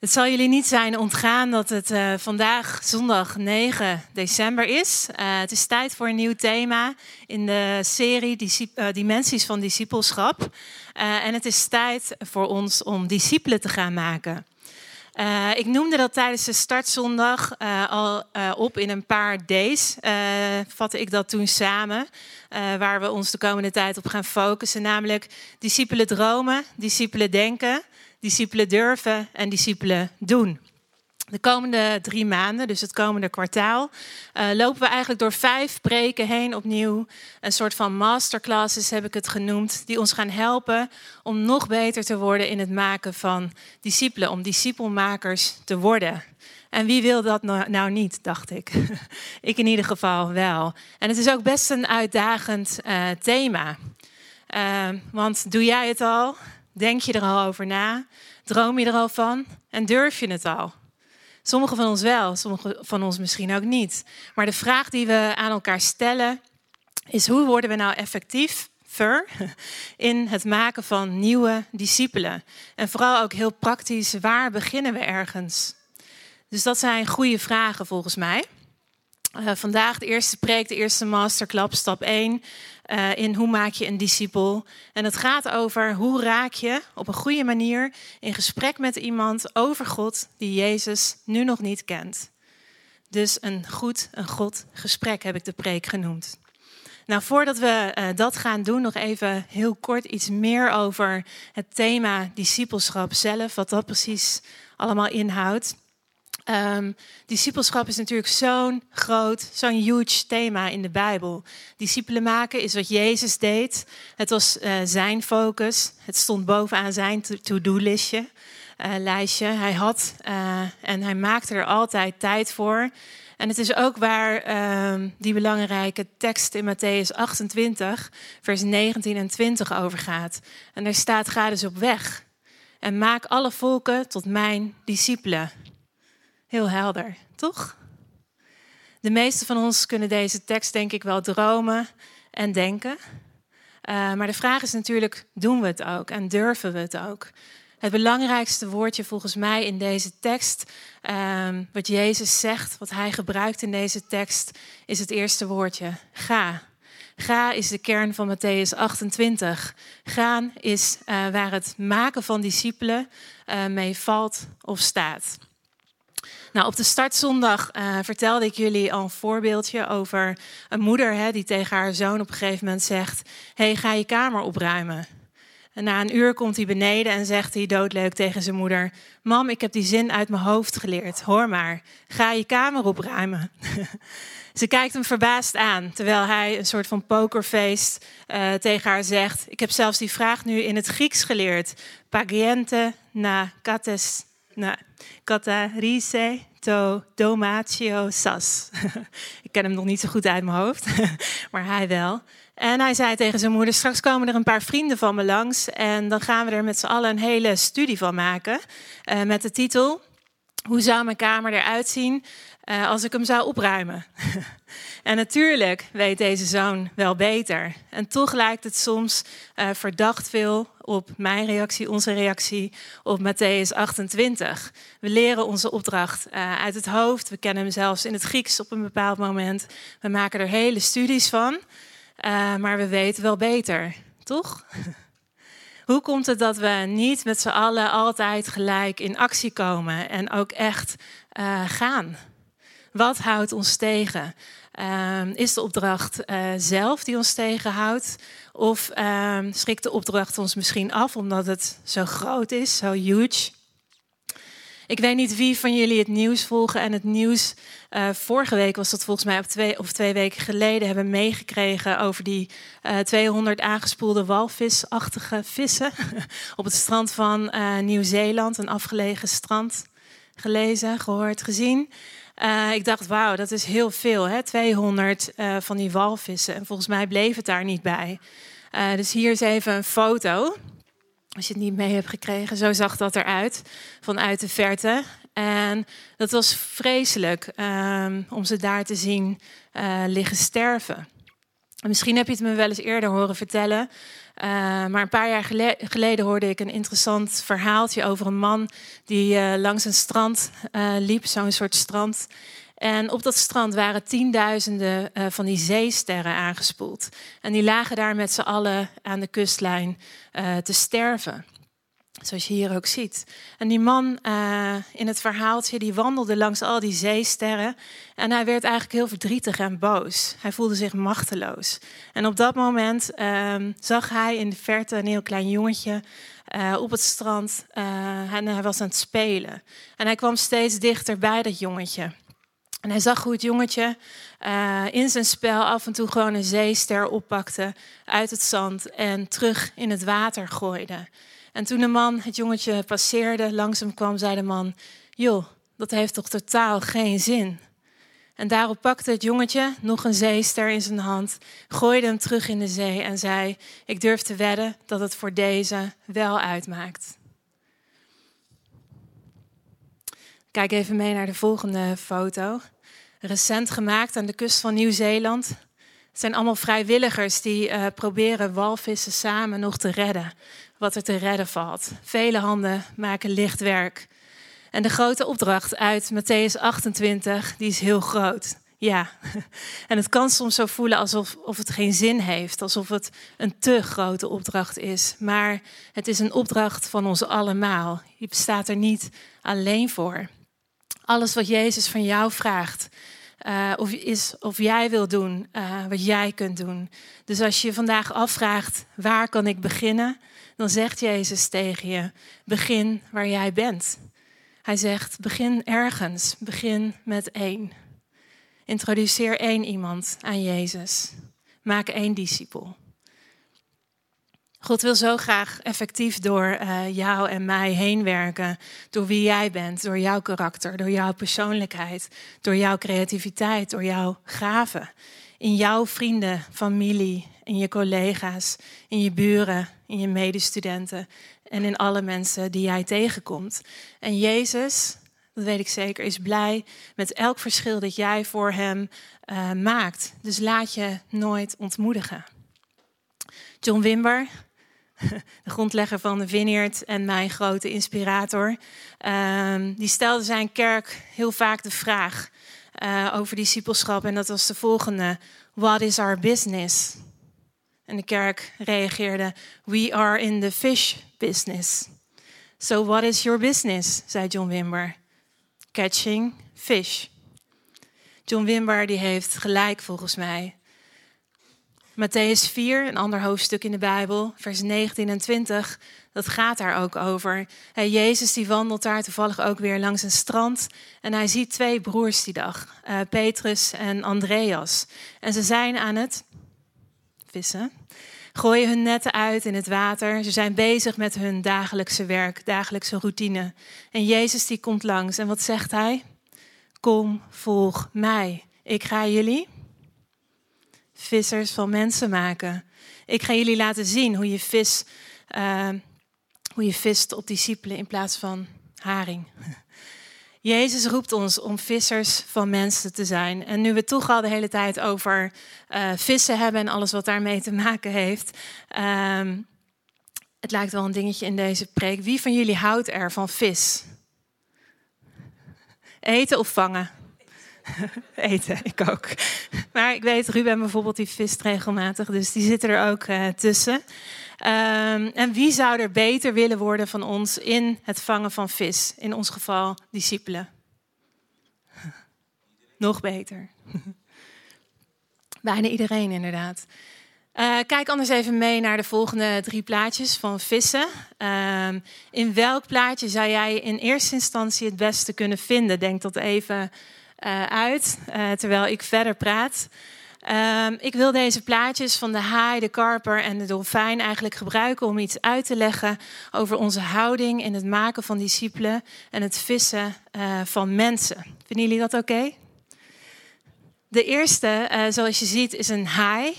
Het zal jullie niet zijn ontgaan dat het uh, vandaag zondag 9 december is. Uh, het is tijd voor een nieuw thema in de serie uh, Dimensies van Discipelschap. en het is tijd voor ons om discipelen te gaan maken. ik noemde dat tijdens de startzondag al op in een paar days. vatte ik dat toen samen, waar we ons de komende tijd op gaan focussen. Namelijk discipelen dromen, discipelen denken discipelen durven en discipelen doen. De komende drie maanden, dus het komende kwartaal, uh, lopen we eigenlijk door vijf preken heen opnieuw. Een soort van masterclasses heb ik het genoemd, die ons gaan helpen om nog beter te worden in het maken van discipelen, om discipelmakers te worden. En wie wil dat nou, nou niet, dacht ik. ik in ieder geval wel. En het is ook best een uitdagend uh, thema. Uh, want doe jij het al? Denk je er al over na? Droom je er al van? En durf je het al? Sommigen van ons wel, sommigen van ons misschien ook niet. Maar de vraag die we aan elkaar stellen is: hoe worden we nou effectief in het maken van nieuwe discipelen? En vooral ook heel praktisch, waar beginnen we ergens? Dus dat zijn goede vragen volgens mij. Uh, vandaag de eerste preek, de eerste masterclub, stap 1 uh, in hoe maak je een discipel. En het gaat over hoe raak je op een goede manier in gesprek met iemand over God die Jezus nu nog niet kent. Dus een goed, een God gesprek heb ik de preek genoemd. Nou, voordat we uh, dat gaan doen, nog even heel kort iets meer over het thema discipelschap zelf, wat dat precies allemaal inhoudt. Um, discipelschap is natuurlijk zo'n groot, zo'n huge thema in de Bijbel. Discipelen maken is wat Jezus deed. Het was uh, zijn focus. Het stond bovenaan zijn to-do-listje. Uh, lijstje. Hij had uh, en hij maakte er altijd tijd voor. En het is ook waar ehm, die belangrijke tekst in Matthäus 28, vers 19 en 20 over gaat. En daar staat: Ga dus op weg en maak alle volken tot mijn discipelen. Heel helder, toch? De meeste van ons kunnen deze tekst denk ik wel dromen en denken. Uh, maar de vraag is natuurlijk, doen we het ook en durven we het ook? Het belangrijkste woordje volgens mij in deze tekst, um, wat Jezus zegt, wat hij gebruikt in deze tekst, is het eerste woordje, ga. Ga is de kern van Matthäus 28. Gaan is uh, waar het maken van discipelen uh, mee valt of staat. Nou, op de startzondag uh, vertelde ik jullie al een voorbeeldje over een moeder hè, die tegen haar zoon op een gegeven moment zegt: hey, ga je kamer opruimen. En na een uur komt hij beneden en zegt hij doodleuk tegen zijn moeder: Mam, ik heb die zin uit mijn hoofd geleerd. Hoor maar, ga je kamer opruimen. Ze kijkt hem verbaasd aan, terwijl hij een soort van pokerfeest uh, tegen haar zegt: Ik heb zelfs die vraag nu in het Grieks geleerd. Pagiente na kates na Catarise to domatio sas. Ik ken hem nog niet zo goed uit mijn hoofd, maar hij wel. En hij zei tegen zijn moeder: Straks komen er een paar vrienden van me langs. En dan gaan we er met z'n allen een hele studie van maken. Uh, met de titel: Hoe zou mijn kamer eruit zien uh, als ik hem zou opruimen? en natuurlijk weet deze zoon wel beter. En toch lijkt het soms uh, verdacht veel op mijn reactie, onze reactie op Matthäus 28. We leren onze opdracht uh, uit het hoofd. We kennen hem zelfs in het Grieks op een bepaald moment. We maken er hele studies van. Maar we weten wel beter, toch? Hoe komt het dat we niet met z'n allen altijd gelijk in actie komen en ook echt gaan? Wat houdt ons tegen? Uh, is de opdracht uh, zelf die ons tegenhoudt? Of uh, schrikt de opdracht ons misschien af omdat het zo groot is, zo huge? Ik weet niet wie van jullie het nieuws volgen en het nieuws uh, vorige week was dat volgens mij op twee of twee weken geleden hebben meegekregen over die uh, 200 aangespoelde walvisachtige vissen op het strand van Nieuw-Zeeland, een afgelegen strand. Gelezen, gehoord, gezien. Uh, ik dacht, wauw, dat is heel veel, hè? 200 uh, van die walvissen. En volgens mij bleef het daar niet bij. Uh, dus hier is even een foto. Als je het niet mee hebt gekregen, zo zag dat eruit vanuit de verte. En dat was vreselijk um, om ze daar te zien liggen sterven. En misschien heb je het me wel eens eerder horen vertellen. Maar een paar jaar geleden hoorde ik een interessant verhaaltje over een man die langs een strand liep, zo'n soort strand. En op dat strand waren tienduizenden van die zeesterren aangespoeld. En die lagen daar met z'n allen aan de kustlijn te sterven. Zoals je hier ook ziet. En die man uh, in het verhaaltje, die wandelde langs al die zeesterren. En hij werd eigenlijk heel verdrietig en boos. Hij voelde zich machteloos. En op dat moment uh, zag hij in de verte een heel klein jongetje uh, op het strand. Uh, en hij was aan het spelen. En hij kwam steeds dichter bij dat jongetje. En hij zag hoe het jongetje in zijn spel af en toe gewoon een zeester oppakte uit het zand en terug in het water gooide. En toen de man het jongetje passeerde, langs hem kwam, zei de man: Joh, dat heeft toch totaal geen zin? En daarop pakte het jongetje nog een zeester in zijn hand, gooide hem terug in de zee en zei: Ik durf te wedden dat het voor deze wel uitmaakt. Kijk even mee naar de volgende foto. Recent gemaakt aan de kust van Nieuw-Zeeland. Het zijn allemaal vrijwilligers die uh, proberen walvissen samen nog te redden wat er te redden valt. Vele handen maken licht werk. En de grote opdracht uit Matthäus 28, die is heel groot. Ja, en het kan soms zo voelen alsof of het geen zin heeft, alsof het een te grote opdracht is. Maar het is een opdracht van ons allemaal. Je bestaat er niet alleen voor. Alles wat Jezus van jou vraagt, uh, of, is of jij wil doen uh, wat jij kunt doen. Dus als je vandaag afvraagt, waar kan ik beginnen? Dan zegt Jezus tegen je: begin waar jij bent. Hij zegt: begin ergens, begin met één. Introduceer één iemand aan Jezus. Maak één discipel. God wil zo graag effectief door uh, jou en mij heen werken. Door wie jij bent, door jouw karakter, door jouw persoonlijkheid, door jouw creativiteit, door jouw gaven. In jouw vrienden, familie, in je collega's, in je buren, in je medestudenten en in alle mensen die jij tegenkomt. En Jezus, dat weet ik zeker, is blij met elk verschil dat jij voor Hem uh, maakt. Dus laat je nooit ontmoedigen. John Wimber, de grondlegger van de Vineyard en mijn grote inspirator, uh, die stelde zijn kerk heel vaak de vraag uh, over discipelschap. En dat was de volgende: What is our business? En de kerk reageerde: We are in the fish business. So what is your business? zei John Wimber. Catching fish. John Wimber die heeft gelijk volgens mij. Matthäus 4, een ander hoofdstuk in de Bijbel, vers 19 en 20, dat gaat daar ook over. Jezus die wandelt daar toevallig ook weer langs een strand en hij ziet twee broers die dag, uh, Petrus en Andreas. En ze zijn aan het vissen, gooien hun netten uit in het water. Ze zijn bezig met hun dagelijkse werk, dagelijkse routine. En Jezus die komt langs en wat zegt hij? Kom, volg mij. Ik ga jullie vissers van mensen maken. Ik ga jullie laten zien hoe je vis, uh, hoe je vist op discipelen in plaats van haring. Jezus roept ons om vissers van mensen te zijn. En nu we toch al de hele tijd over uh, vissen hebben en alles wat daarmee te maken heeft. Uh, het lijkt wel een dingetje in deze preek. Wie van jullie houdt er van vis? Eten of vangen? Eten, ik ook. Maar ik weet, Ruben bijvoorbeeld, die vist regelmatig, dus die zit er ook uh, tussen. Um, en wie zou er beter willen worden van ons in het vangen van vis? In ons geval discipelen. Nog beter. Bijna iedereen inderdaad. Uh, kijk anders even mee naar de volgende drie plaatjes van vissen. Uh, in welk plaatje zou jij in eerste instantie het beste kunnen vinden? Denk dat even uh, uit, terwijl ik verder praat. Um, ik wil deze plaatjes van de haai, de karper en de dolfijn eigenlijk gebruiken om iets uit te leggen over onze houding in het maken van discipelen en het vissen uh, van mensen. Vinden jullie dat oké? De eerste, zoals je ziet, is een haai.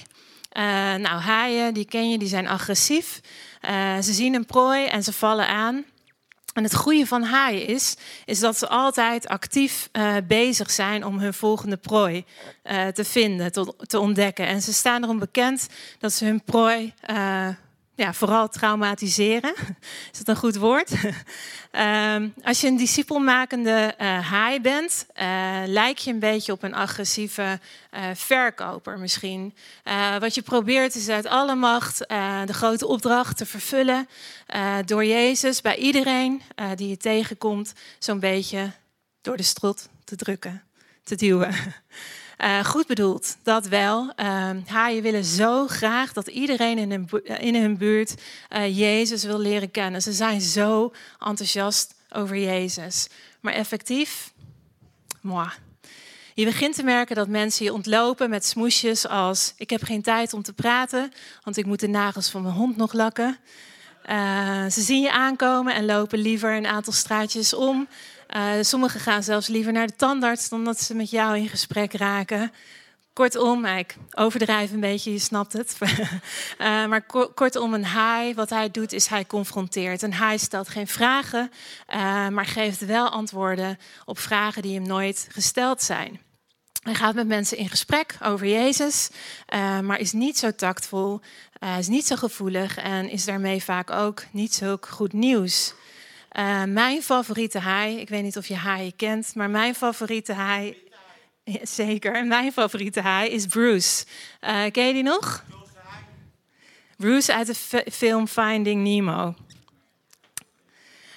Nou, haaien, die ken je, die zijn agressief. ze zien een prooi en ze vallen aan. En het goede van haaien is, is dat ze altijd actief uh, bezig zijn om hun volgende prooi uh, te vinden, te, ontdekken. En ze staan erom bekend dat ze hun prooi uh, ja, vooral traumatiseren. Is dat een goed woord? Ehm, als je een discipelmakende uh, haai bent, uh, lijk je een beetje op een agressieve uh, verkoper misschien. wat je probeert is uit alle macht de grote opdracht te vervullen door Jezus bij iedereen die je tegenkomt, zo'n beetje door de strot te drukken, te duwen. Uh, goed bedoeld, dat wel. Uh, haaien willen zo graag dat iedereen in hun, in hun buurt Jezus wil leren kennen. Ze zijn zo enthousiast over Jezus. Maar effectief, moi. Je begint te merken dat mensen je ontlopen met smoesjes als... ik heb geen tijd om te praten, want ik moet de nagels van mijn hond nog lakken. Ze zien je aankomen en lopen liever een aantal straatjes om. Uh, sommigen gaan zelfs liever naar de tandarts dan dat ze met jou in gesprek raken. Kortom, ik overdrijf een beetje, je snapt het. uh, maar kortom, een haai, wat hij doet, is hij confronteert. Een haai stelt geen vragen, uh, maar geeft wel antwoorden op vragen die hem nooit gesteld zijn. Hij gaat met mensen in gesprek over Jezus, maar is niet zo tactvol, is niet zo gevoelig en is daarmee vaak ook niet zo goed nieuws. Uh, mijn favoriete haai, ik weet niet of je haaien kent, maar mijn favoriete haai, zeker, mijn favoriete haai is Bruce. Uh, ken je die nog? Bruce uit de film Finding Nemo.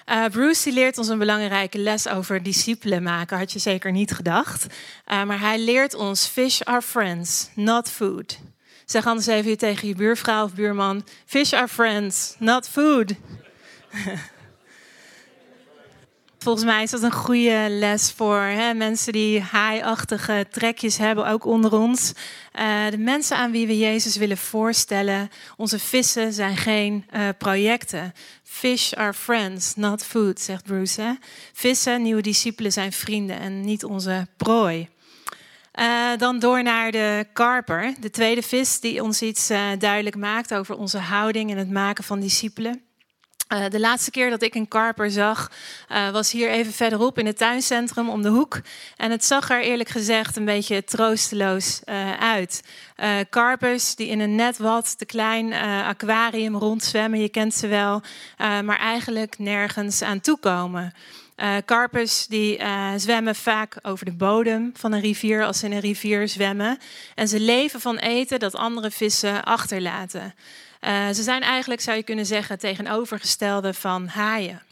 Uh, Bruce leert ons een belangrijke les over discipelen maken, had je zeker niet gedacht. maar hij leert ons: fish are friends, not food. Zeg anders even tegen je buurvrouw of buurman: fish are friends, not food. Volgens mij is dat een goede les voor hè, mensen die haai-achtige trekjes hebben, ook onder ons. Uh, de mensen aan wie we Jezus willen voorstellen, onze vissen zijn geen uh, projecten. Fish are friends, not food, zegt Bruce. Hè? Vissen, nieuwe discipelen, zijn vrienden en niet onze prooi. Uh, dan door naar de karper, de tweede vis die ons iets duidelijk maakt over onze houding en het maken van discipelen. Uh, de laatste keer dat ik een karper zag, uh, was hier even verderop in het tuincentrum om de hoek. En het zag er eerlijk gezegd een beetje troosteloos uh, uit. karpers die in een net wat te klein aquarium rondzwemmen, je kent ze wel, maar eigenlijk nergens aan toekomen. Uh, karpers die zwemmen vaak over de bodem van een rivier als ze in een rivier zwemmen. En ze leven van eten dat andere vissen achterlaten. Uh, ze zijn eigenlijk, zou je kunnen zeggen, tegenovergestelde van haaien.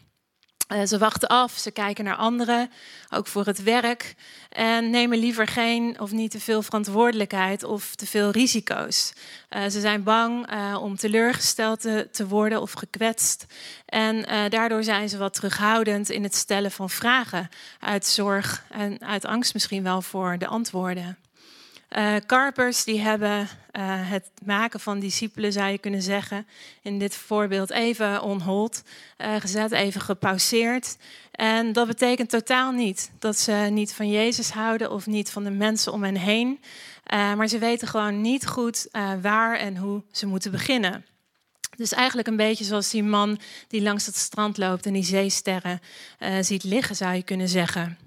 Uh, ze wachten af, ze kijken naar anderen, ook voor het werk. En nemen liever geen of niet te veel verantwoordelijkheid of te veel risico's. Uh, ze zijn bang om teleurgesteld te, te, worden of gekwetst. En daardoor zijn ze wat terughoudend in het stellen van vragen. Uit zorg en uit angst misschien wel voor de antwoorden. Uh, karpers die hebben uh, het maken van discipelen, zou je kunnen zeggen, in dit voorbeeld even on hold uh, gezet, even gepauzeerd. En dat betekent totaal niet dat ze niet van Jezus houden of niet van de mensen om hen heen. maar ze weten gewoon niet goed waar en hoe ze moeten beginnen. Dus eigenlijk een beetje zoals die man die langs het strand loopt en die zeesterren ziet liggen, zou je kunnen zeggen.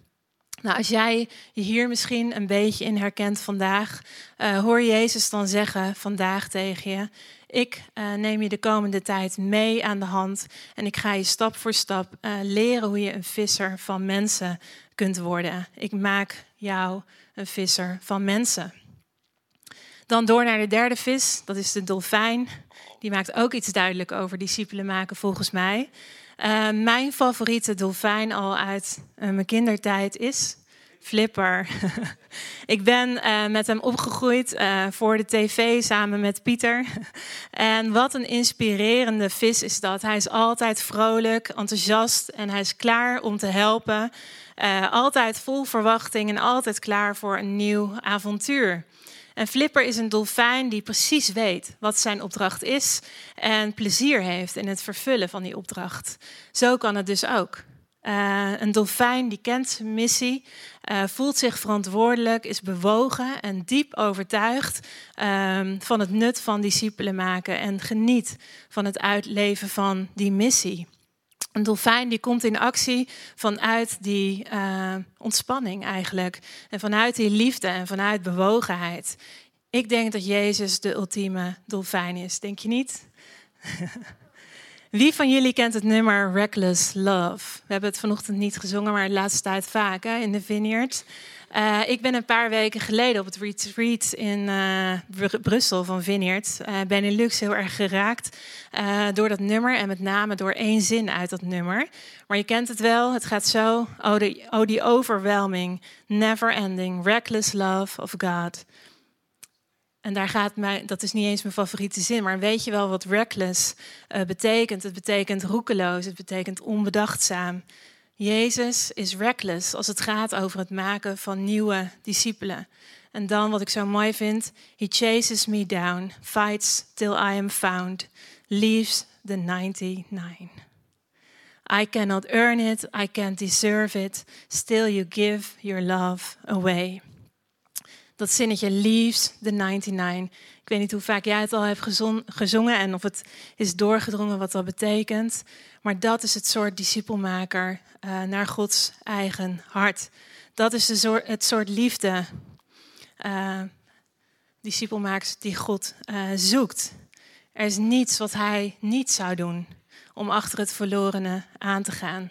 Nou, als jij je hier misschien een beetje in herkent vandaag, uh, hoor Jezus dan zeggen vandaag tegen je: Ik uh, neem je de komende tijd mee aan de hand en ik ga je stap voor stap uh, leren hoe je een visser van mensen kunt worden. Ik maak jou een visser van mensen. Dan door naar de derde vis, dat is de dolfijn. Die maakt ook iets duidelijk over discipelen maken, volgens mij. Uh, mijn favoriete dolfijn al uit uh, mijn kindertijd is Flipper. ik ben uh, met hem opgegroeid voor de tv samen met Pieter. en wat een inspirerende vis is dat. Hij is altijd vrolijk, enthousiast en hij is klaar om te helpen. altijd vol verwachting en altijd klaar voor een nieuw avontuur. En Flipper is een dolfijn die precies weet wat zijn opdracht is en plezier heeft in het vervullen van die opdracht. Zo kan het dus ook. Uh, een dolfijn die kent zijn missie, uh, voelt zich verantwoordelijk, is bewogen en diep overtuigd uh, van het nut van discipelen maken en geniet van het uitleven van die missie. Een dolfijn die komt in actie vanuit die uh, ontspanning eigenlijk. En vanuit die liefde en vanuit bewogenheid. Ik denk dat Jezus de ultieme dolfijn is. Denk je niet? Wie van jullie kent het nummer Reckless Love? We hebben het vanochtend niet gezongen, maar de laatste tijd vaak hè, in de Vineyard. Uh, ik ben een paar weken geleden op het retreat in uh, Brussel van Vineyard. Uh, Benelux heel erg geraakt door dat nummer en met name door één zin uit dat nummer. Maar je kent het wel, het gaat zo. Oh, oh, the overwhelming, never ending, reckless love of God. En daar gaat mij, dat is niet eens mijn favoriete zin, maar weet je wel wat reckless betekent? Het betekent roekeloos, het betekent onbedachtzaam. Jezus is reckless als het gaat over het maken van nieuwe discipelen. En dan wat ik zo mooi vind, he chases me down, fights till I am found, leaves the 99. I cannot earn it, I can't deserve it, still you give your love away dat zinnetje leaves the 99. Ik weet niet hoe vaak jij het al hebt gezongen en of het is doorgedrongen wat dat betekent. Maar dat is het soort discipelmaker uh, naar Gods eigen hart. Dat is de soort, het soort liefde, uh, die God uh, zoekt. Er is niets wat hij niet zou doen om achter het verlorene aan te gaan.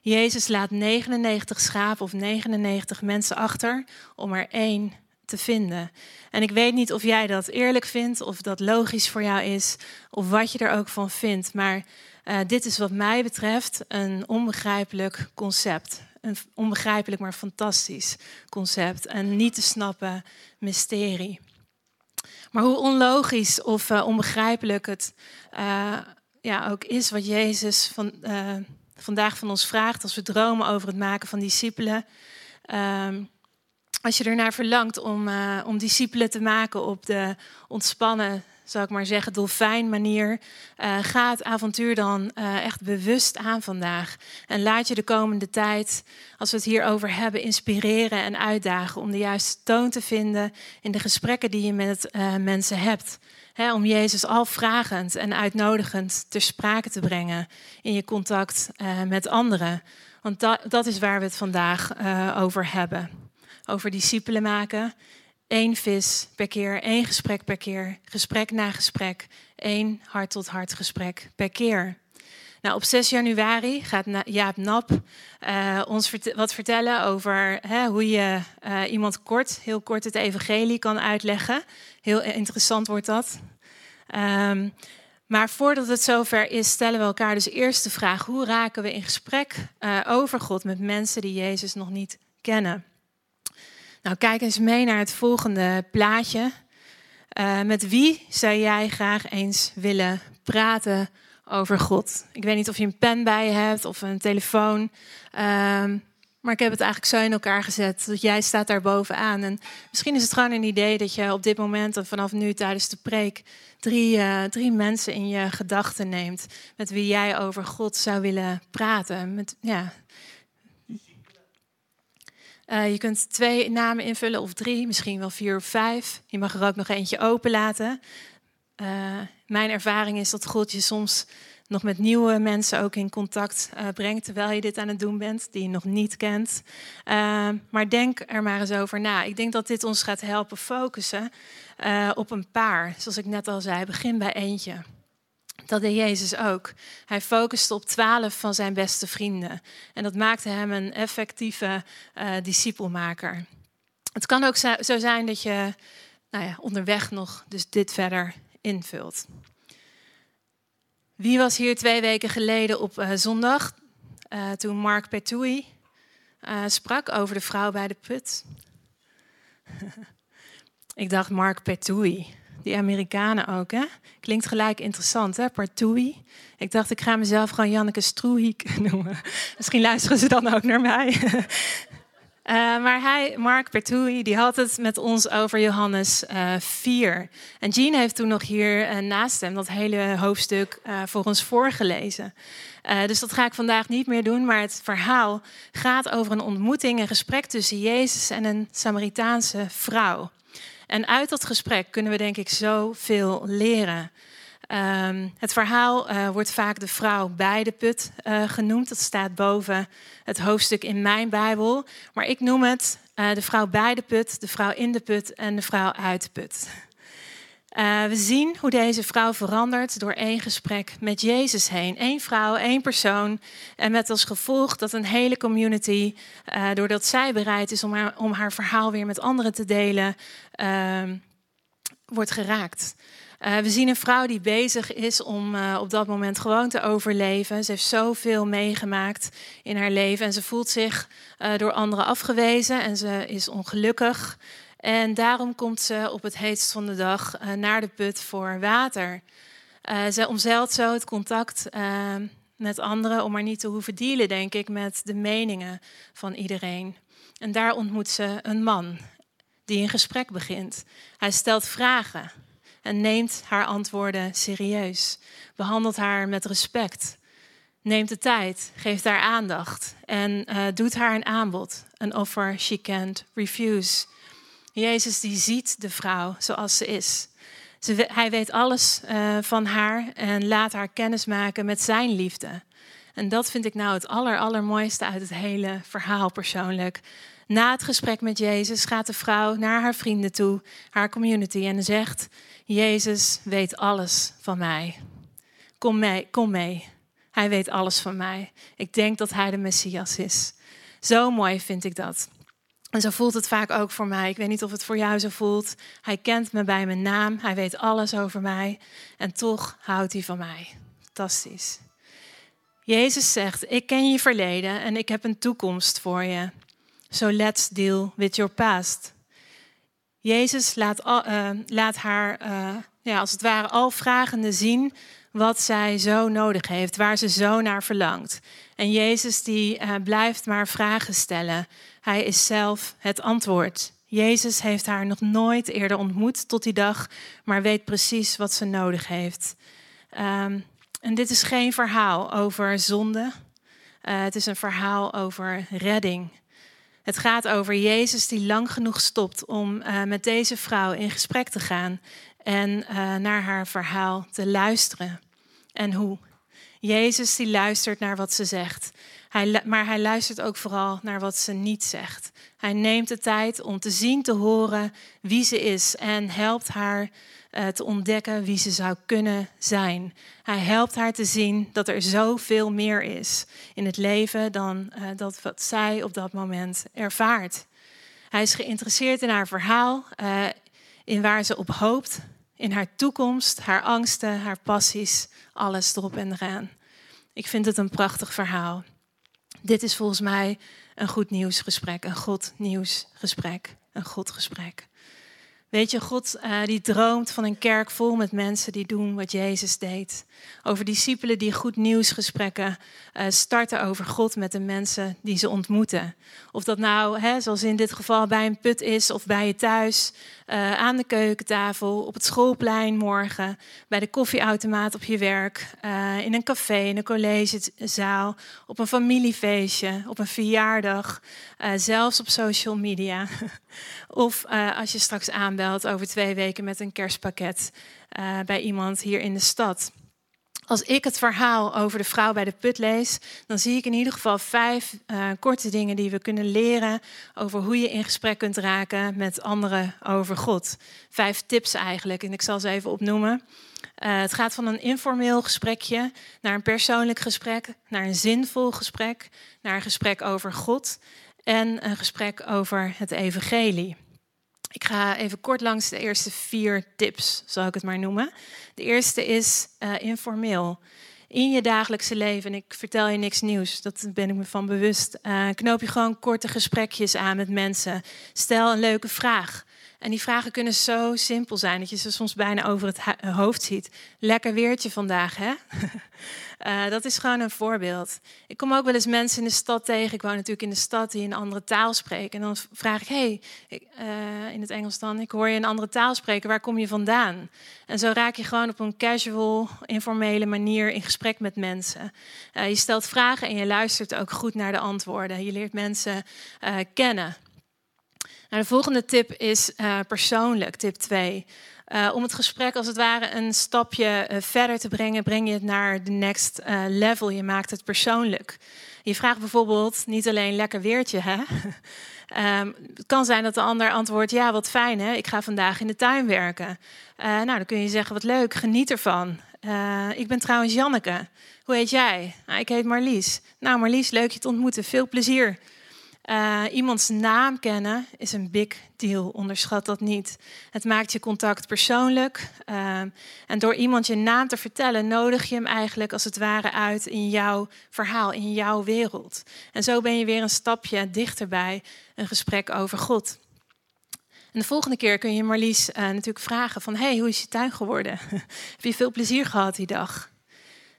Jezus laat 99 schapen of 99 mensen achter om er één te vinden. En ik weet niet of jij dat eerlijk vindt, of dat logisch voor jou is, of wat je er ook van vindt. Maar uh, dit is wat mij betreft een onbegrijpelijk concept. Een onbegrijpelijk, maar fantastisch concept. Een niet te snappen mysterie. Maar hoe onlogisch of uh, onbegrijpelijk het uh, ja, ook is wat Jezus van, vandaag van ons vraagt als we dromen over het maken van discipelen. Ehm, als je ernaar verlangt om, uh, om discipelen te maken op de ontspannen, zou ik maar zeggen, dolfijn manier, uh, ga het avontuur dan uh, echt bewust aan vandaag. En laat je de komende tijd, als we het hierover hebben, inspireren en uitdagen om de juiste toon te vinden in de gesprekken die je met mensen hebt. om Jezus al vragend en uitnodigend ter sprake te brengen in je contact met anderen. Want dat is waar we het vandaag over hebben over discipelen maken. Eén vis per keer, één gesprek per keer, gesprek na gesprek, één hart-tot-hart gesprek per keer. Nou, op 6 januari gaat Jaap Nap uh, ons wat vertellen over hè, hoe je uh, iemand kort, heel kort het evangelie kan uitleggen. Heel interessant wordt dat. Um, maar voordat het zover is, stellen we elkaar dus eerst de vraag: hoe raken we in gesprek uh, over God met mensen die Jezus nog niet kennen? Nou, kijk eens mee naar het volgende plaatje. Uh, met wie zou jij graag eens willen praten over God? Ik weet niet of je een pen bij je hebt of een telefoon. Uh, maar ik heb het eigenlijk zo in elkaar gezet dat jij staat daar bovenaan. En misschien is het gewoon een idee dat je op dit moment en vanaf nu tijdens de preek drie, uh, drie mensen in je gedachten neemt met wie jij over God zou willen praten. Met, ja, uh, je kunt twee namen invullen of drie, misschien wel vier of vijf. Je mag er ook nog eentje openlaten. Uh, mijn ervaring is dat God je soms nog met nieuwe mensen ook in contact uh, brengt terwijl je dit aan het doen bent, die je nog niet kent. maar denk er maar eens over na. Ik denk dat dit ons gaat helpen focussen op een paar. Zoals ik net al zei, begin bij eentje. Dat deed Jezus ook. Hij focuste op twaalf van zijn beste vrienden. En dat maakte hem een effectieve uh, discipelmaker. Het kan ook zo zijn dat je nou ja, onderweg nog dus dit verder invult. Wie was hier twee weken geleden op uh, zondag uh, toen Mark Petui sprak over de vrouw bij de put? Ik dacht Mark Petui. Die Amerikanen ook, hè? Klinkt gelijk interessant, hè? Partoui. Ik dacht, ik ga mezelf gewoon Janneke Stroehiek noemen. Misschien luisteren ze dan ook naar mij. uh, maar hij, Mark Pertoui, die had het met ons over Johannes uh, eh, 4. En Jean heeft toen nog hier uh, naast hem dat hele hoofdstuk voor ons voorgelezen. dus dat ga ik vandaag niet meer doen. Maar het verhaal gaat over een ontmoeting, een gesprek tussen Jezus en een Samaritaanse vrouw. En uit dat gesprek kunnen we denk ik zoveel leren. Um, het verhaal uh, wordt vaak de vrouw bij de put uh, genoemd. Dat staat boven het hoofdstuk in mijn Bijbel. Maar ik noem het uh, de vrouw bij de put, de vrouw in de put en de vrouw uit de put. Uh, we zien hoe deze vrouw verandert door één gesprek met Jezus heen. Eén vrouw, één persoon. En met als gevolg dat een hele community, uh, doordat zij bereid is om haar, om haar verhaal weer met anderen te delen, uh, wordt geraakt. Uh, we zien een vrouw die bezig is om op dat moment gewoon te overleven. Ze heeft zoveel meegemaakt in haar leven en ze voelt zich door anderen afgewezen en ze is ongelukkig. En daarom komt ze op het heetst van de dag naar de put voor water. ze omzeilt zo het contact met anderen om maar niet te hoeven dealen, denk ik, met de meningen van iedereen. En daar ontmoet ze een man die een gesprek begint. Hij stelt vragen en neemt haar antwoorden serieus. Behandelt haar met respect. Neemt de tijd, geeft haar aandacht en uh, doet haar een aanbod. Een offer she can't refuse. Jezus die ziet de vrouw zoals ze is. Ze, hij weet alles uh, van haar en laat haar kennis maken met zijn liefde. En dat vind ik nou het aller, allermooiste uit het hele verhaal persoonlijk. Na het gesprek met Jezus gaat de vrouw naar haar vrienden toe, haar community, en zegt: Jezus weet alles van mij. Kom mee, kom mee. Hij weet alles van mij. Ik denk dat hij de Messias is. Zo mooi vind ik dat. En zo voelt het vaak ook voor mij. Ik weet niet of het voor jou zo voelt. Hij kent me bij mijn naam. Hij weet alles over mij. En toch houdt hij van mij. Fantastisch. Jezus zegt: Ik ken je verleden en ik heb een toekomst voor je. So let's deal with your past. Jezus laat, uh, laat haar, uh, ja, als het ware, al vragende zien wat zij zo nodig heeft, waar ze zo naar verlangt. En Jezus die uh, blijft maar vragen stellen. Hij is zelf het antwoord. Jezus heeft haar nog nooit eerder ontmoet tot die dag, maar weet precies wat ze nodig heeft. Um, en dit is geen verhaal over zonde. het is een verhaal over redding. Het gaat over Jezus die lang genoeg stopt om uh, met deze vrouw in gesprek te gaan en uh, naar haar verhaal te luisteren. En hoe? Jezus die luistert naar wat ze zegt, hij, maar hij luistert ook vooral naar wat ze niet zegt. Hij neemt de tijd om te zien, te horen wie ze is en helpt haar uh, te ontdekken wie ze zou kunnen zijn. Hij helpt haar te zien dat er zoveel meer is in het leven dan uh, dat wat zij op dat moment ervaart. Hij is geïnteresseerd in haar verhaal, uh, in waar ze op hoopt, in haar toekomst, haar angsten, haar passies, alles erop en eraan. Ik vind het een prachtig verhaal. Dit is volgens mij een goed nieuwsgesprek, een God nieuwsgesprek, een Godgesprek. Weet je, God uh, die droomt van een kerk vol met mensen die doen wat Jezus deed. Over discipelen die goed nieuwsgesprekken uh, starten over God met de mensen die ze ontmoeten. Of dat nou, hè, zoals in dit geval, bij een put is of bij je thuis, uh, aan de keukentafel, op het schoolplein morgen, bij de koffieautomaat op je werk, in een café, in een collegezaal, op een familiefeestje, op een verjaardag, zelfs op social media. of als je straks aanbelt over twee weken met een kerstpakket bij iemand hier in de stad. Als ik het verhaal over de vrouw bij de put lees, dan zie ik in ieder geval vijf uh, korte dingen die we kunnen leren over hoe je in gesprek kunt raken met anderen over God. Vijf tips eigenlijk, en ik zal ze even opnoemen. Uh, het gaat van een informeel gesprekje naar een persoonlijk gesprek, naar een zinvol gesprek, naar een gesprek over God en een gesprek over het evangelie. Ik ga even kort langs de eerste vier tips, zal ik het maar noemen. De eerste is uh, informeel. In je dagelijkse leven, en ik vertel je niks nieuws, dat ben ik me van bewust, uh, knoop je gewoon korte gesprekjes aan met mensen. Stel een leuke vraag. En die vragen kunnen zo simpel zijn dat je ze soms bijna over het hoofd ziet. Lekker weertje vandaag, hè? Uh, dat is gewoon een voorbeeld. Ik kom ook wel eens mensen in de stad tegen. Ik woon natuurlijk in de stad die een andere taal spreken. En dan vraag ik, hey, uh, in het Engels dan, ik hoor je een andere taal spreken. Waar kom je vandaan? En zo raak je gewoon op een casual, informele manier in gesprek met mensen. Uh, je stelt vragen en je luistert ook goed naar de antwoorden. Je leert mensen kennen. Nou, de volgende tip is persoonlijk, tip 2. Uh, om het gesprek als het ware een stapje uh, verder te brengen, breng je het naar de next level. Je maakt het persoonlijk. Je vraagt bijvoorbeeld niet alleen lekker weertje, hè? Um, het kan zijn dat de ander antwoordt: Ja, wat fijn, hè? ik ga vandaag in de tuin werken. Nou, dan kun je zeggen: Wat leuk, geniet ervan. Ik ben trouwens Janneke. Hoe heet jij? Nou, ik heet Marlies. Nou, Marlies, leuk je te ontmoeten. Veel plezier. Uh, iemands naam kennen is een big deal, onderschat dat niet. Het maakt je contact persoonlijk. Uh, en door iemand je naam te vertellen, nodig je hem eigenlijk als het ware uit in jouw verhaal, in jouw wereld. En zo ben je weer een stapje dichterbij een gesprek over God. En de volgende keer kun je Marlies uh, natuurlijk vragen van... hey, hoe is je tuin geworden? Heb je veel plezier gehad die dag?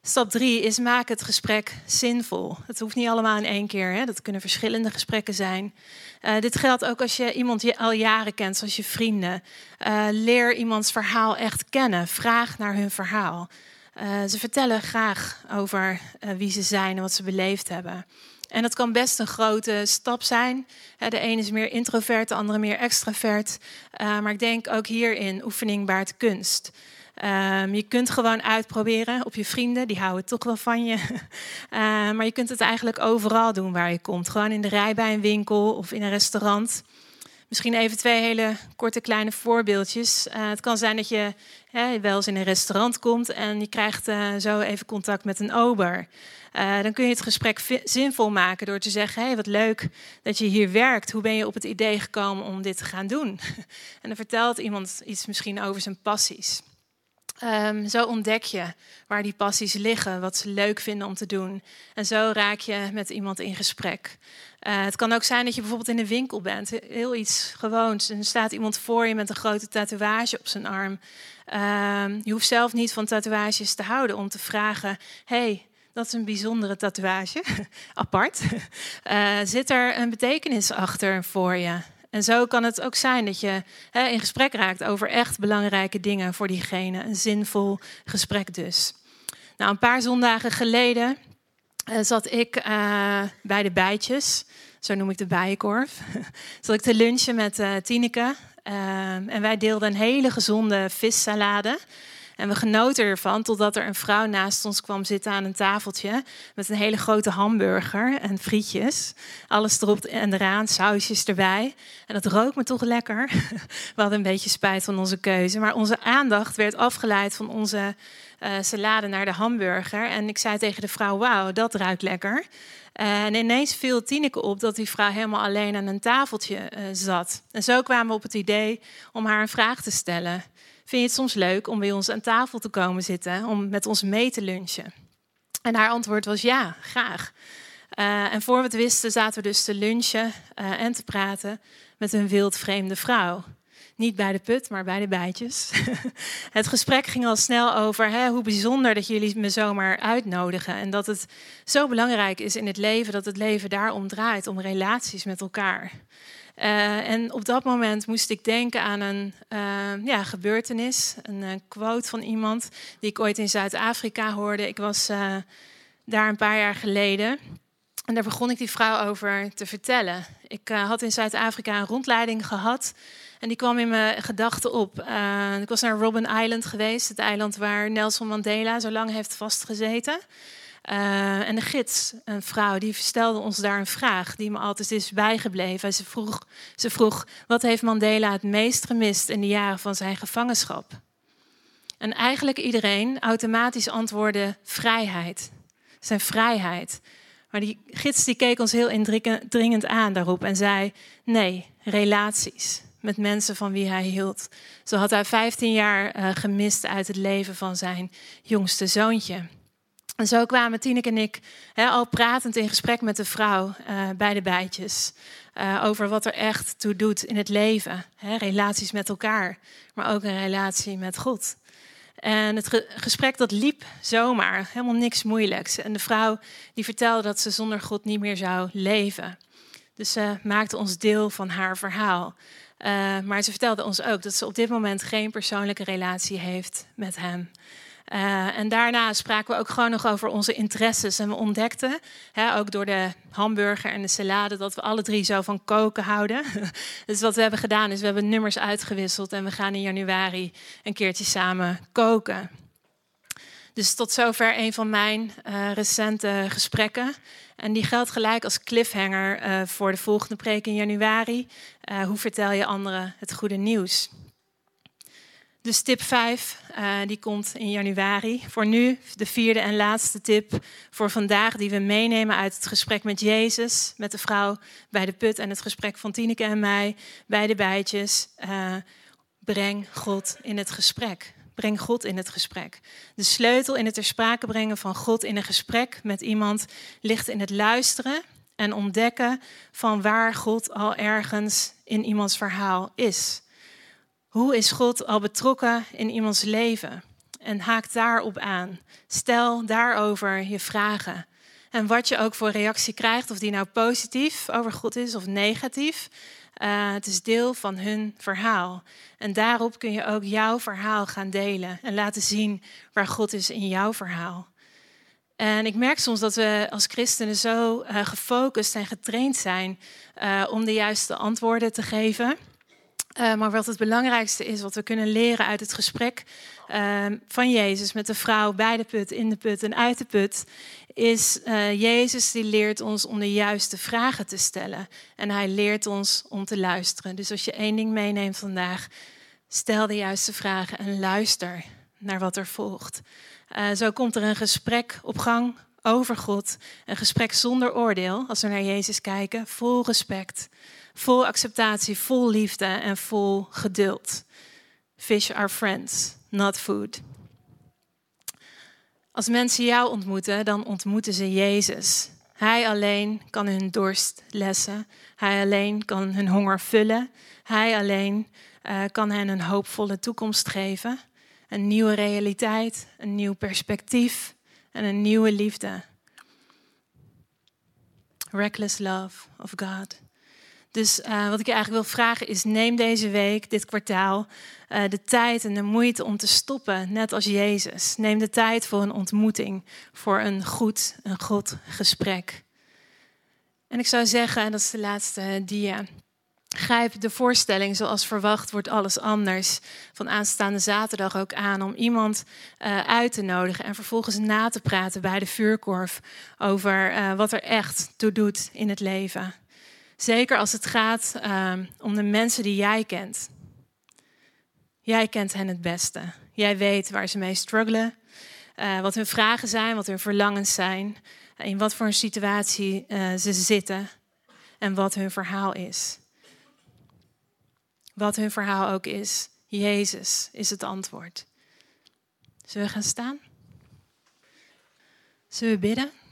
Stap drie is maak het gesprek zinvol. Het hoeft niet allemaal in één keer. Hè? Dat kunnen verschillende gesprekken zijn. Uh, dit geldt ook als je iemand je al jaren kent, zoals je vrienden. Uh, leer iemands verhaal echt kennen. Vraag naar hun verhaal. Uh, ze vertellen graag over wie ze zijn en wat ze beleefd hebben. En dat kan best een grote stap zijn. De ene is meer introvert, de andere meer extravert. maar ik denk ook hierin oefening baart kunst. Um, je kunt gewoon uitproberen op je vrienden, die houden toch wel van je. Uh, maar je kunt het eigenlijk overal doen waar je komt. Gewoon in de rij bij een winkel of in een restaurant. Misschien even twee hele korte kleine voorbeeldjes. Uh, het kan zijn dat je hè, wel eens in een restaurant komt en je krijgt uh, zo even contact met een ober. Uh, dan kun je het gesprek zinvol maken door te zeggen: hey, wat leuk dat je hier werkt. Hoe ben je op het idee gekomen om dit te gaan doen? en dan vertelt iemand iets misschien over zijn passies. Um, zo ontdek je waar die passies liggen, wat ze leuk vinden om te doen. En zo raak je met iemand in gesprek. Uh, het kan ook zijn dat je bijvoorbeeld in een winkel bent, heel iets gewoons. En er staat iemand voor je met een grote tatoeage op zijn arm. Uh, je hoeft zelf niet van tatoeages te houden om te vragen: hey, dat is een bijzondere tatoeage, apart. Uh, zit er een betekenis achter voor je? En zo kan het ook zijn dat je hè, in gesprek raakt over echt belangrijke dingen voor diegene. Een zinvol gesprek dus. Nou, een paar zondagen geleden uh, zat ik uh, bij de bijtjes, zo noem ik de bijenkorf. zat ik te lunchen met uh, Tineke. en wij deelden een hele gezonde vissalade. En we genoten ervan totdat er een vrouw naast ons kwam zitten aan een tafeltje met een hele grote hamburger en frietjes. Alles erop en eraan, sausjes erbij. En dat rook me toch lekker. We hadden een beetje spijt van onze keuze. Maar onze aandacht werd afgeleid van onze uh, salade naar de hamburger. En ik zei tegen de vrouw, wauw, dat ruikt lekker. En ineens viel Tineke op dat die vrouw helemaal alleen aan een tafeltje uh, zat. En zo kwamen we op het idee om haar een vraag te stellen. Vind je het soms leuk om bij ons aan tafel te komen zitten, om met ons mee te lunchen? En haar antwoord was ja, graag. Uh, en voor we het wisten zaten we dus te lunchen uh, en te praten met een wildvreemde vrouw. Niet bij de put, maar bij de bijtjes. het gesprek ging al snel over hè, hoe bijzonder dat jullie me zomaar uitnodigen. En dat het zo belangrijk is in het leven, dat het leven daarom draait, om relaties met elkaar. Uh, en op dat moment moest ik denken aan een uh, ja, gebeurtenis, een, een, quote van iemand die ik ooit in Zuid-Afrika hoorde. Ik was daar een paar jaar geleden en daar begon ik die vrouw over te vertellen. Ik had in Zuid-Afrika een rondleiding gehad en die kwam in mijn gedachten op. ik was naar Robben Island geweest, het eiland waar Nelson Mandela zo lang heeft vastgezeten. Uh, en de gids, een vrouw, die stelde ons daar een vraag die me altijd is bijgebleven. Ze vroeg, vroeg, wat heeft Mandela het meest gemist in de jaren van zijn gevangenschap? En eigenlijk iedereen automatisch antwoordde vrijheid. Zijn vrijheid. Maar die gids die keek ons heel indringend aan daarop en zei, nee, relaties met mensen van wie hij hield. Zo had hij 15 jaar uh, gemist uit het leven van zijn jongste zoontje. En zo kwamen Tineke en ik al pratend in gesprek met de vrouw uh, bij de bijtjes. Uh, over wat er echt toe doet in het leven. relaties met elkaar, maar ook een relatie met God. En het gesprek dat liep zomaar, helemaal niks moeilijks. En de vrouw die vertelde dat ze zonder God niet meer zou leven. Dus ze maakte ons deel van haar verhaal. Uh, maar ze vertelde ons ook dat ze op dit moment geen persoonlijke relatie heeft met hem. Uh, en daarna spraken we ook gewoon nog over onze interesses. En we ontdekten, hè, ook door de hamburger en de salade, dat we alle drie zo van koken houden. dus wat we hebben gedaan is, we hebben nummers uitgewisseld en we gaan in januari een keertje samen koken. Dus tot zover een van mijn uh, recente gesprekken. En die geldt gelijk als cliffhanger uh, voor de volgende preek in januari. Hoe vertel je anderen het goede nieuws? Dus tip 5, die komt in januari. Voor nu de vierde en laatste tip voor vandaag, die we meenemen uit het gesprek met Jezus, met de vrouw bij de put en het gesprek van Tineke en mij bij de bijtjes. breng God in het gesprek. Breng God in het gesprek. De sleutel in het ter sprake brengen van God in een gesprek met iemand ligt in het luisteren en ontdekken van waar God al ergens in iemands verhaal is. Hoe is God al betrokken in iemands leven? En haak daarop aan. Stel daarover je vragen. En wat je ook voor reactie krijgt, of die nou positief over God is of negatief, uh, het is deel van hun verhaal. En daarop kun je ook jouw verhaal gaan delen en laten zien waar God is in jouw verhaal. En ik merk soms dat we als christenen zo uh, gefocust en getraind zijn uh, om de juiste antwoorden te geven. Uh, maar wat het belangrijkste is, wat we kunnen leren uit het gesprek van Jezus met de vrouw bij de put, in de put en uit de put, is uh, Jezus die leert ons om de juiste vragen te stellen. En hij leert ons om te luisteren. Dus als je één ding meeneemt vandaag, stel de juiste vragen en luister naar wat er volgt. Zo komt er een gesprek op gang over God. Een gesprek zonder oordeel, als we naar Jezus kijken. Vol respect, vol acceptatie, vol liefde en vol geduld. Fish are friends, not food. Als mensen jou ontmoeten, dan ontmoeten ze Jezus. Hij alleen kan hun dorst lessen. Hij alleen kan hun honger vullen. Hij alleen uh, kan hen een hoopvolle toekomst geven. Een nieuwe realiteit, een nieuw perspectief en een nieuwe liefde. Reckless love of God. Dus uh, wat ik je eigenlijk wil vragen is: neem deze week, dit kwartaal, uh, de tijd en de moeite om te stoppen, net als Jezus. Neem de tijd voor een ontmoeting, voor een goed, een God gesprek. En ik zou zeggen, en dat is de laatste dia. Grijp de voorstelling zoals verwacht wordt alles anders van aanstaande zaterdag ook aan om iemand uh, uit te nodigen en vervolgens na te praten bij de vuurkorf over wat er echt toe doet in het leven. Zeker als het gaat um, om de mensen die jij kent. Jij kent hen het beste. Jij weet waar ze mee struggelen, uh, wat hun vragen zijn, wat hun verlangens zijn, in wat voor een situatie uh, ze zitten en wat hun verhaal is. Wat hun verhaal ook is, Jezus is het antwoord. Zullen we gaan staan? Zullen we bidden?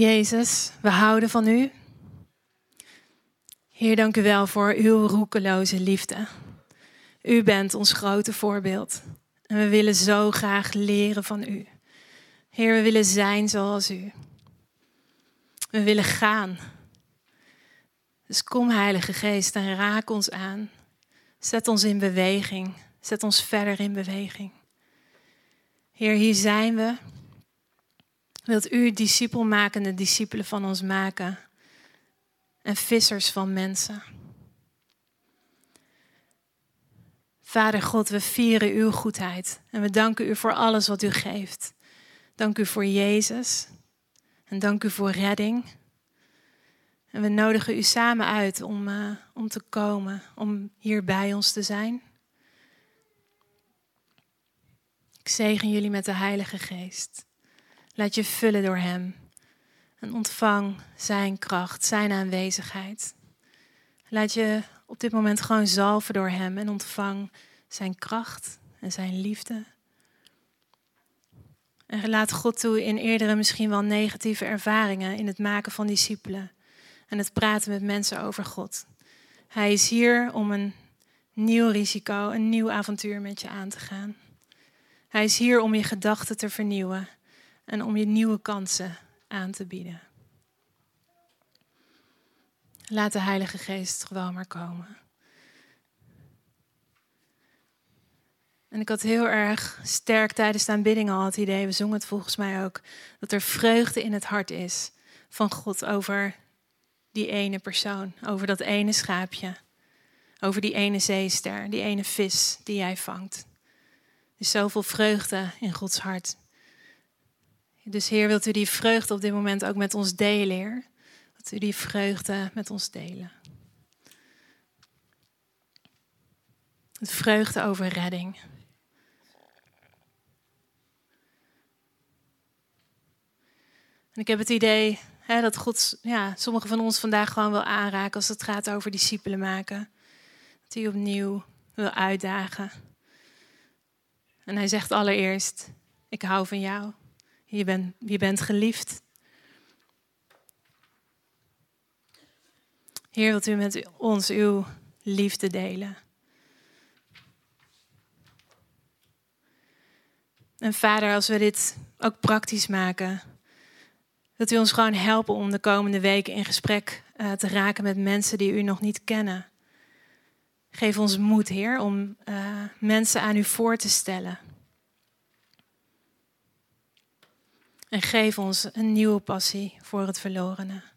Jezus, we houden van u. Heer, dank u wel voor uw roekeloze liefde. U bent ons grote voorbeeld. En we willen zo graag leren van u. Heer, we willen zijn zoals u. We willen gaan. Dus kom, Heilige Geest, en raak ons aan. Zet ons in beweging. Zet ons verder in beweging. Heer, hier zijn we. Wilt u discipelmakende discipelen van ons maken en vissers van mensen? Vader God, we vieren uw goedheid en we danken u voor alles wat u geeft. Dank u voor Jezus en dank u voor redding. En we nodigen u samen uit om, uh, om te komen, om hier bij ons te zijn. Ik zegen jullie met de Heilige Geest. Laat je vullen door Hem. En ontvang Zijn kracht, Zijn aanwezigheid. Laat je op dit moment gewoon zalven door Hem en ontvang Zijn kracht en Zijn liefde. En laat God toe in eerdere misschien wel negatieve ervaringen in het maken van discipelen en het praten met mensen over God. Hij is hier om een nieuw risico, een nieuw avontuur met je aan te gaan. Hij is hier om je gedachten te vernieuwen en om je nieuwe kansen aan te bieden. Laat de Heilige Geest gewoon maar komen. En ik had heel erg sterk tijdens de aanbidding al het idee, we zongen het volgens mij ook, dat er vreugde in het hart is van God over die ene persoon, over dat ene schaapje, over die ene zeester, die ene vis die jij vangt. is zoveel vreugde in Gods hart. Dus Heer, wilt u die vreugde op dit moment ook met ons delen, Heer? Dat u die vreugde met ons delen. Het vreugde over redding. En ik heb het idee hè, dat God ja, sommige van ons vandaag gewoon wil aanraken als het gaat over discipelen maken. Dat hij opnieuw wil uitdagen. En hij zegt allereerst, ik hou van jou. Je bent, je bent geliefd. Heer, wilt u met ons uw liefde delen? En vader, als we dit ook praktisch maken, dat u ons gewoon helpen om de komende weken in gesprek uh, te raken met mensen die u nog niet kennen. Geef ons moed, Heer, om uh, mensen aan u voor te stellen. En geef ons een nieuwe passie voor het verlorene.